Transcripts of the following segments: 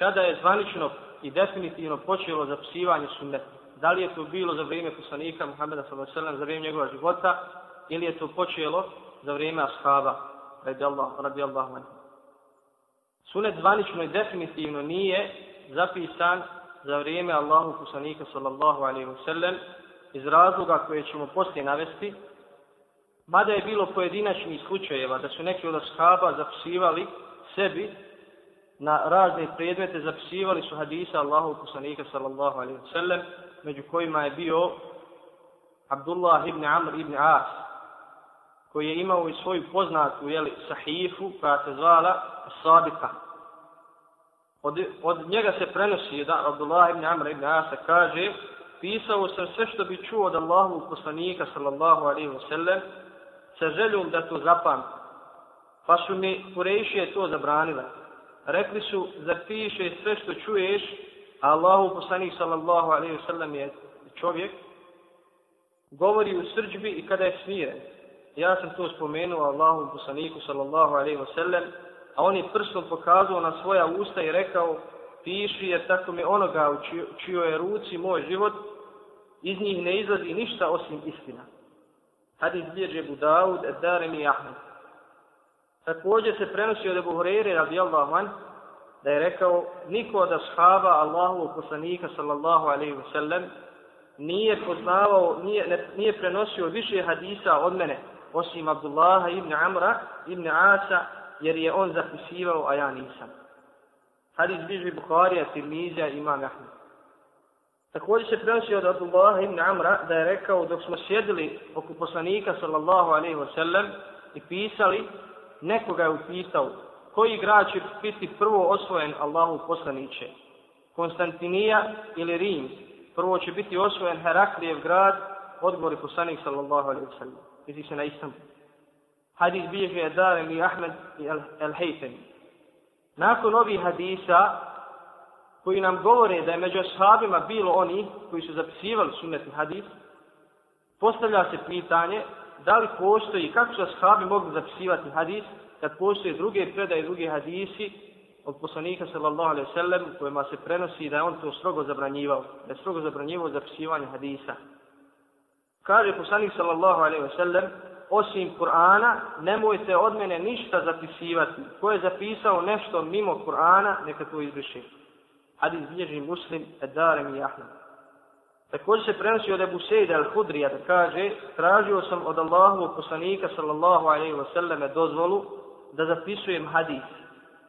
kada je zvanično i definitivno počelo zapisivanje sunneta. Da li je to bilo za vrijeme poslanika Muhammeda s.a.v. za vrijeme njegova života ili je to počelo za vrijeme ashaba radi Allah, radi Allah Sunet zvanično i definitivno nije zapisan za vrijeme Allahu poslanika sallallahu alaihi wasallam iz razloga koje ćemo poslije navesti, mada je bilo pojedinačnih slučajeva da su neki od ashaba zapisivali sebi na razne predmete, zapisivali su hadisa Allahu poslanika sallallahu alaihi wa sallam, među kojima je bio Abdullah ibn Amr ibn As, koji je imao i svoju poznatu jeli, sahifu koja se zvala Sabika. Od, od njega se prenosi da Abdullah ibn Amr ibn Asa kaže pisao sam sve što bi čuo od Allahu poslanika sallallahu alaihi wasallam sa željom da to zapam. Pa su mi Kurejšije to zabranile. Rekli su, zapiše sve što čuješ, a Allahu poslanik sallallahu alaihi wa sallam je čovjek, govori u srđbi i kada je smiren. Ja sam to spomenuo Allahu poslaniku sallallahu alaihi wa sallam, a on je prstom pokazao na svoja usta i rekao, piši jer tako mi onoga u čijoj je ruci moj život, iz njih ne izlazi ništa osim istina. Hadis bilježe Budaud, Edarem i Ahmed. Također se prenosi od Ebu Hureyre, radijallahu an, da je rekao, niko od ashaba Allahu poslanika, sallallahu alaihi wa sallam, nije poznavao, nije, ne, nije prenosio više hadisa od mene, osim Abdullaha ibn Amra, ibn Asa, jer je on zapisivao, a ja nisam. Hadis bliži Bukharija, Tirmizija, Imam Ahmed. Također se prenosi od Abdullah ibn Amra da je rekao dok smo sjedili oko poslanika sallallahu alaihi wa sallam i pisali, nekoga je upitao koji grad će biti prvo osvojen Allahu poslaniće. Konstantinija ili Rim. Prvo će biti osvojen Heraklijev grad, odgovori poslanik sallallahu alaihi wa sallam. Misli se na Istanbul hadis bilježi je Darem i Ahmed i Al-Haytani. Nakon ovih hadisa, koji nam govore da je među ashabima bilo oni koji su zapisivali sunnet i hadis, postavlja se pitanje da li postoji, kako su ashabi mogli zapisivati hadis, kad postoje druge predaje, druge hadisi od poslanika sallallahu alaihi sallam, kojima se prenosi da je on to strogo zabranjivao, da je strogo zabranjivao zapisivanje hadisa. Kaže poslanik sallallahu alaihi sallam, osim Kur'ana, nemojte od mene ništa zapisivati. Ko je zapisao nešto mimo Kur'ana, neka to izbriše. Hadis bilježi muslim, edarem i ahmed. Također se prenosi od Ebu Sejda al-Hudrija da kaže, tražio sam od Allahovog poslanika sallallahu alaihi wa sallame dozvolu da zapisujem hadis,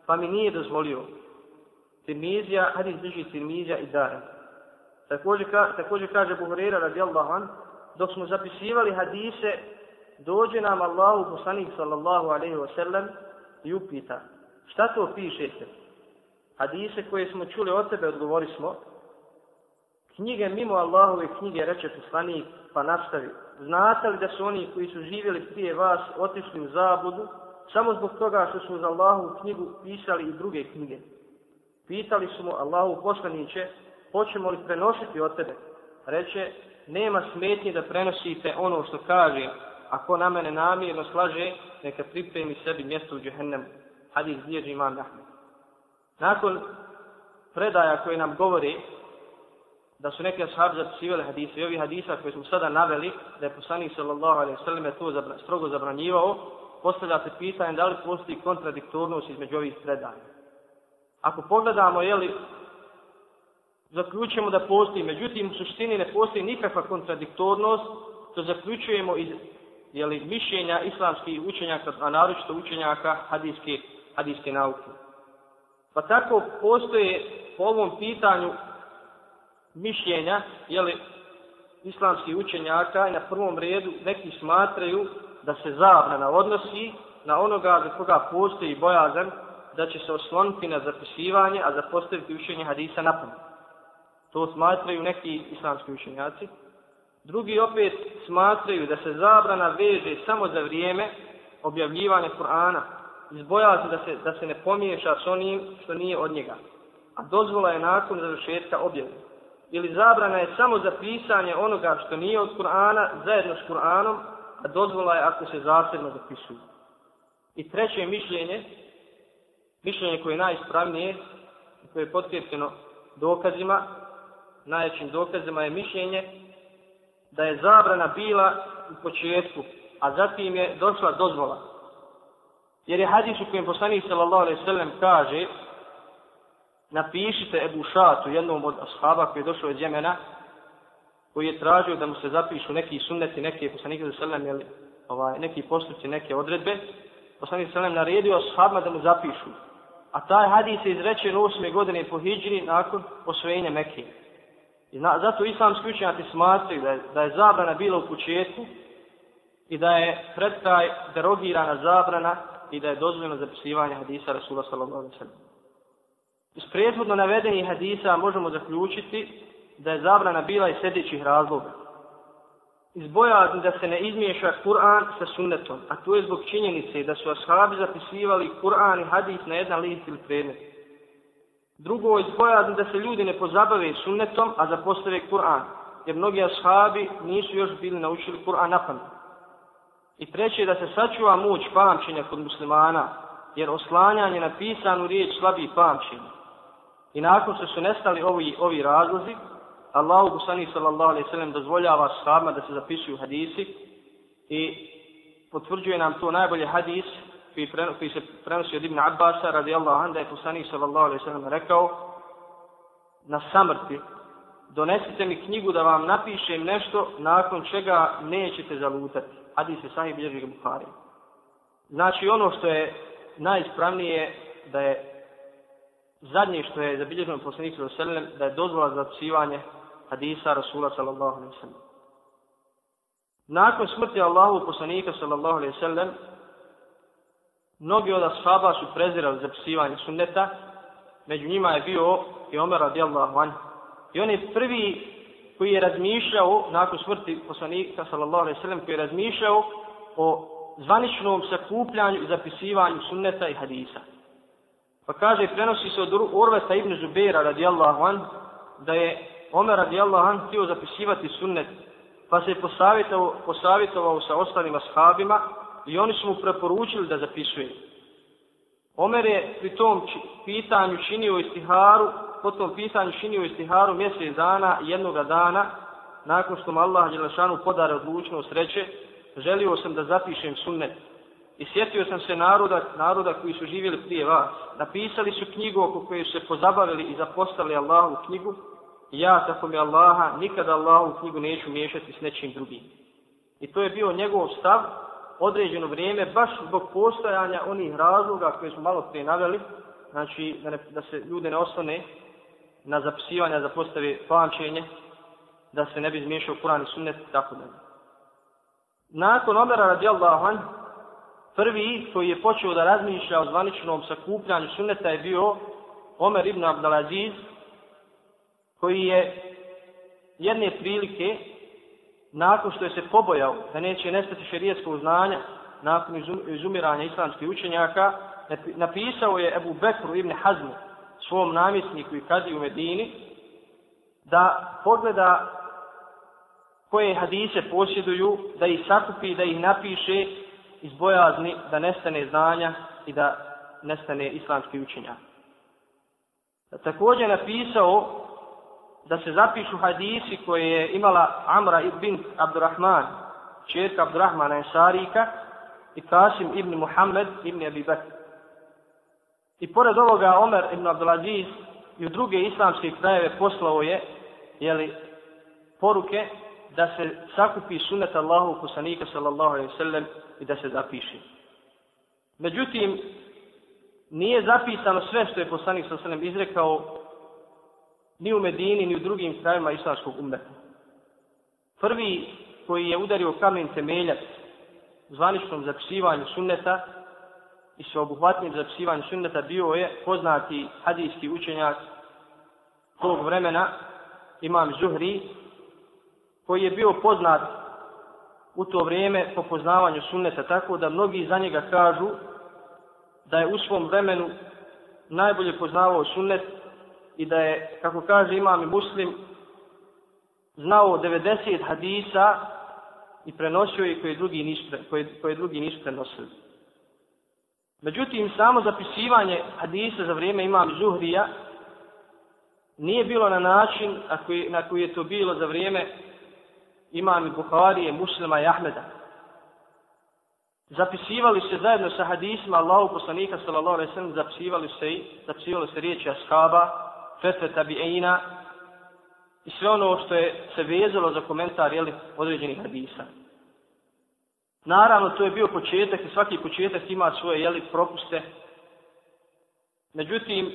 pa mi nije dozvolio. Tirmizija, hadis bliži Tirmizija i Darem. Također, ka, također kaže Buhurera radijallahu an, dok smo zapisivali hadise, dođe nam Allahu poslanik sallallahu alaihi wa sallam i upita šta to pišete? Hadise koje smo čuli od tebe odgovori smo knjige mimo Allahove knjige reče poslanik pa nastavi. Znate li da su oni koji su živjeli prije vas otišli u zabudu samo zbog toga što su uz Allahu knjigu pisali i druge knjige? Pitali su mu Allahu poslaniće hoćemo li prenositi od tebe? Reče nema smetnje da prenosite ono što kaže ako na mene namjerno slaže, neka pripremi sebi mjesto u džehennemu. Hadis bilježi imam Ahmed. Nakon predaja koje nam govori da su neke ashabi zapisivali hadise i ovi hadisa koje smo sada naveli, da je poslanik sallallahu alaihi sallam to zabra, strogo zabranjivao, postavlja se pitanje da li postoji kontradiktornost između ovih predanja. Ako pogledamo, jeli, zaključujemo da postoji, međutim u suštini ne postoji nikakva kontradiktornost, to zaključujemo iz jeli, mišljenja islamskih učenjaka, a naročito učenjaka hadijske, hadijske nauke. Pa tako postoje po ovom pitanju mišljenja jeli, islamskih učenjaka i na prvom redu neki smatraju da se zabrana odnosi na onoga za koga postoji bojazan da će se osloniti na zapisivanje, a zapostaviti učenje hadisa na pamet. To smatraju neki islamski učenjaci. Drugi opet smatraju da se zabrana veže samo za vrijeme objavljivanja Kur'ana, izbojazi da se, da se ne pomiješa s onim što nije od njega. A dozvola je nakon završetka objave. Ili zabrana je samo za pisanje onoga što nije od Kur'ana zajedno s Kur'anom, a dozvola je ako se zasebno zapisuju. I treće mišljenje, mišljenje koje je najispravnije, koje je potkrijepljeno dokazima, najjačim dokazima je mišljenje da je zabrana bila u početku, a zatim je došla dozvola. Jer je hadis u kojem poslanik sallallahu alejhi ve sellem kaže napišite Ebu Šatu, jednom od ashaba koji je došao iz Jemena, koji je tražio da mu se zapišu neki sunneti, neke poslanik sallallahu selem, sallam, ovaj, neki postupci, neke odredbe, poslanik sallallahu selem naredio ashabima da mu zapišu. A taj hadis je izrečen u 8. godine po Hidžri nakon osvojenja Mekke. I na, zato islamski učenjati smatraju da, je, da je zabrana bila u početku i da je pred taj derogirana zabrana i da je dozvoljeno zapisivanje hadisa Rasula sallallahu alaihi sallam. Iz prethodno navedenih hadisa možemo zaključiti da je zabrana bila iz sljedećih razloga. Iz bojazni da se ne izmiješa Kur'an sa sunnetom, a to je zbog činjenice da su ashabi zapisivali Kur'an i hadis na jedan list ili predmet. Drugo, izbojazni da se ljudi ne pozabave sunnetom, a zapostave Kur'an, jer mnogi ashabi nisu još bili naučili Kur'an na pamet. I treće, da se sačuva moć pamćenja kod muslimana, jer oslanjanje na pisanu riječ slabi pamćenje. I nakon što su nestali ovi, ovi razlozi, Allahu Gusani sallallahu alaihi sallam dozvoljava sahabima da se zapisuju hadisi i potvrđuje nam to najbolje hadis koji, pre, koji se prenosi od Ibn Abbasa radijallahu anhu da je Gusani sallallahu alaihi sallam rekao na samrti donesite mi knjigu da vam napišem nešto nakon čega nećete zalutati. Hadis je sahih bilježi Bukhari. Znači ono što je najispravnije da je zadnje što je zabilježeno poslanik sallallahu alaihi sallam da je dozvola za zapisivanje hadisa Rasula sallallahu alejhi ve sellem. Nakon smrti Allahu poslanika sallallahu alejhi ve sellem mnogi od ashaba su prezirali zapisivanje sunneta, među njima je bio i Omer radijallahu anhu. I on je prvi koji je razmišljao, nakon smrti poslanika sallallahu alejhi ve sellem koji je razmišljao o zvaničnom sakupljanju i zapisivanju sunneta i hadisa. Pa kaže, prenosi se od Urveta ibn Zubeira radijallahu an, da je Omer radijallahu anh htio zapisivati sunnet, pa se je posavjetovao, posavjetovao sa ostalim ashabima i oni su mu preporučili da zapisuje. Omer je pri tom pitanju činio istiharu, po tom pitanju činio istiharu mjesec dana, jednog dana, nakon što mu Allah Đelešanu podare odlučnost reče, želio sam da zapišem sunnet. I sjetio sam se naroda, naroda koji su živjeli prije vas. Napisali su knjigu oko koje su se pozabavili i zapostavili Allahu knjigu, ja, tako mi Allaha, nikada Allahu knjigu neću miješati s nečim drugim. I to je bio njegov stav određeno vrijeme, baš zbog postojanja onih razloga koje smo malo prije naveli, znači da, ne, da se ljude ne ostane na zapisivanje, da postave pamćenje, da se ne bi zmiješao Kur'an i sunnet, tako da. Nakon Omera radijallahu anhu, prvi koji je počeo da razmišlja o zvaničnom sakupljanju sunneta je bio Omer ibn Abdelaziz, koji je jedne prilike, nakon što je se pobojao da neće nestati šerijetskog znanja, nakon izumiranja islamskih učenjaka, napisao je Ebu Bekru ibn Hazmu, svom namjesniku i kazi u Medini, da pogleda koje hadise posjeduju, da ih sakupi, da ih napiše iz bojazni da nestane znanja i da nestane islamski učenja. Također napisao da se zapišu hadisi koje je imala Amra ibn Abdurrahman, čerka Abdurrahmana Ensarika i Kasim ibn Muhammed ibn Abi Bakr. I pored ovoga Omer ibn Abdulaziz i u druge islamske krajeve poslao je jeli, poruke da se sakupi sunet Allahu kusanika sallallahu alaihi sallam i da se zapiše. Međutim, nije zapisano sve što je poslanik sallallahu alaihi sallam izrekao ni u Medini, ni u drugim krajima islamskog umeta. Prvi koji je udario kamen temeljac zvaničnom zapisivanju sunneta i sveobuhvatnim zapisivanju sunneta bio je poznati hadijski učenjak tog vremena, imam Zuhri, koji je bio poznat u to vrijeme po poznavanju sunneta, tako da mnogi za njega kažu da je u svom vremenu najbolje poznavao sunnet i da je, kako kaže imam i muslim, znao 90 hadisa i prenosio je koje drugi nisu, koje, koje drugi nisu prenosili. Međutim, samo zapisivanje hadisa za vrijeme imam Zuhrija nije bilo na način na koji, na koji je to bilo za vrijeme imami Buharije, Muslima i Ahmeda. Zapisivali se zajedno sa hadisima Allahu poslanika sallallahu alejhi ve sellem zapisivali se i zapisivali se riječi ashaba, fetve tabiina i sve ono što je se vezalo za komentar jeli, određenih hadisa. Naravno, to je bio početak i svaki početak ima svoje jeli, propuste. Međutim,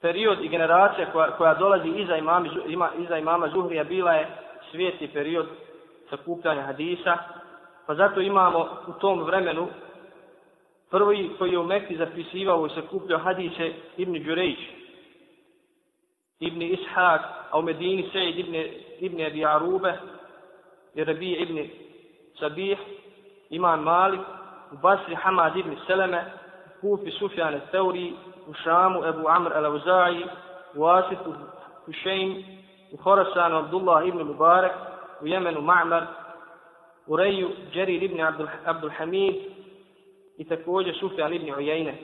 period i generacija koja, koja dolazi iza imama, ima, iza imama Zuhrija bila je svijeti period sakupljanja hadisa, pa zato imamo u tom vremenu prvi koji je u Mekti zapisivao i sakupljao hadise Ibn Đurejć, Ibn Ishak, a u Medini Sejid Ibn, Ibn Abi Arube, i Rabi Ibn Sabih, Iman Malik, u Basri Hamad Ibn Seleme, Kufi Sufjan Teuri, u Šamu Ebu Amr al-Auza'i, u Asifu Hušein, u Horašanu Abdullah ibn Mubarak, u Jemenu Ma'mar, u Reju Džerir ibn Abdul, Abdul Hamid i također Šufjan ibn Ujajne.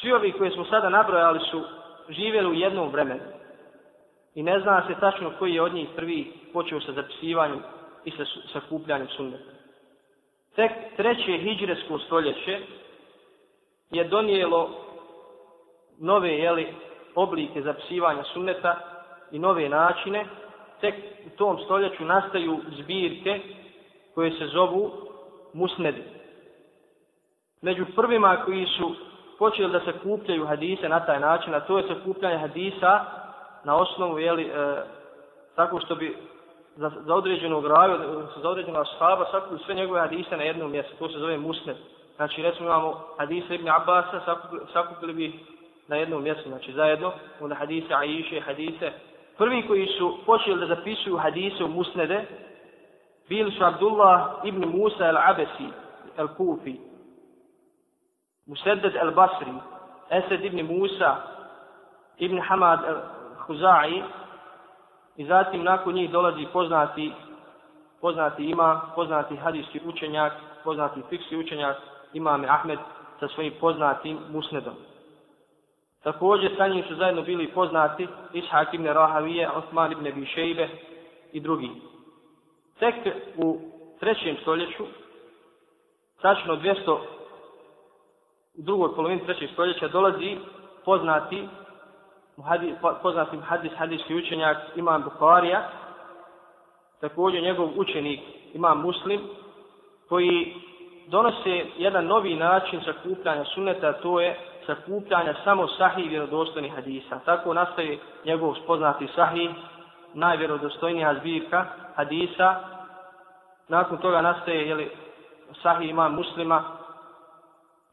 Svi ovi koji smo sada nabrojali su živjeli u jednom vremenu. I ne zna se tačno koji je od njih prvi počeo sa zapisivanjem i sa sakupljanjem sunneta. Tek treće hijđresko stoljeće je donijelo nove jeli, oblike zapisivanja sunneta i nove načine, tek u tom stoljeću nastaju zbirke koje se zovu musnedi. Među prvima koji su počeli da se kupljaju hadise na taj način, a to je sakupljanje hadisa na osnovu, jeli, e, tako što bi za, za određenog raju, za određenog ashaba, sakupili sve njegove hadise na jednom mjestu, to se zove musned. Znači, recimo imamo hadise Ibn Abbasa, sakupili, sakupili bi na jednom mjestu, znači zajedno, onda hadise Aisha, hadise. Prvi koji su počeli da zapisuju hadise u musnede, bili su Abdullah ibn Musa al-Abesi, al-Kufi, Musaddad al-Basri, Esed ibn Musa, ibn Hamad al-Huzai, i zatim nakon njih dolazi poznati poznati ima, poznati hadijski učenjak, poznati fiksi učenjak, imam Ahmed sa svojim poznatim musnedom. Također sa njim su zajedno bili poznati Ishak ibn Rahavije, Osman ibn Bišejbe i drugi. Tek u trećem stoljeću, tačno 200, u drugoj polovini trećeg stoljeća, dolazi poznati muhadis, poznati hadis, hadijski učenjak Imam Bukharija, također njegov učenik Imam Muslim, koji donose jedan novi način sakupljanja sunneta, to je sakupljanja samo sahih vjerodostojnih hadisa. Tako nastaje njegov spoznati sahih, najvjerodostojnija zbirka hadisa. Nakon toga nastaje jeli, sahih imam muslima.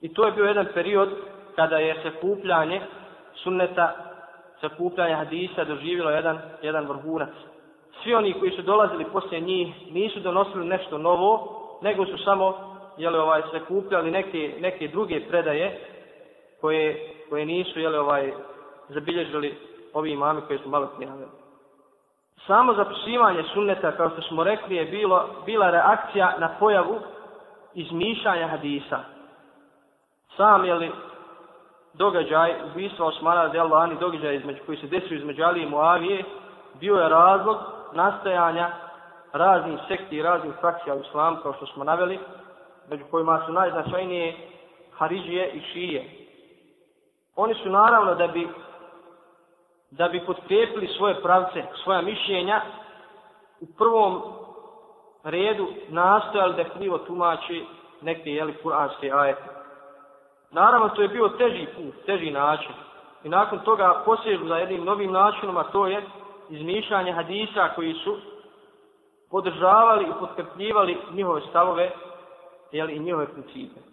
I to je bio jedan period kada je sakupljanje sunneta, sakupljanje hadisa doživjelo jedan, jedan vrhunac. Svi oni koji su dolazili poslije njih nisu donosili nešto novo, nego su samo jeli, ovaj, sakupljali neke, neke druge predaje koje, koje nisu jeli, ovaj, zabilježili ovi imami koji su malo prijavili. Samo zapisivanje sunneta, kao što smo rekli, je bilo, bila reakcija na pojavu izmišljanja hadisa. Sam, jeli, događaj, ubistva Osmana Delo Ani, događaj između, koji se desio između Ali i Muavije, bio je razlog nastajanja raznih sekti i raznih frakcija u islamu, kao što smo naveli, među kojima su najznačajnije Haridžije i Šije. Oni su naravno da bi da bi potkrijepili svoje pravce, svoja mišljenja, u prvom redu nastojali da krivo tumači neke jeli kuranske ajete. Naravno, to je bio teži put, teži način. I nakon toga posježu za jednim novim načinom, a to je izmišljanje hadisa koji su podržavali i potkrpljivali njihove stavove jeli, i njihove principe.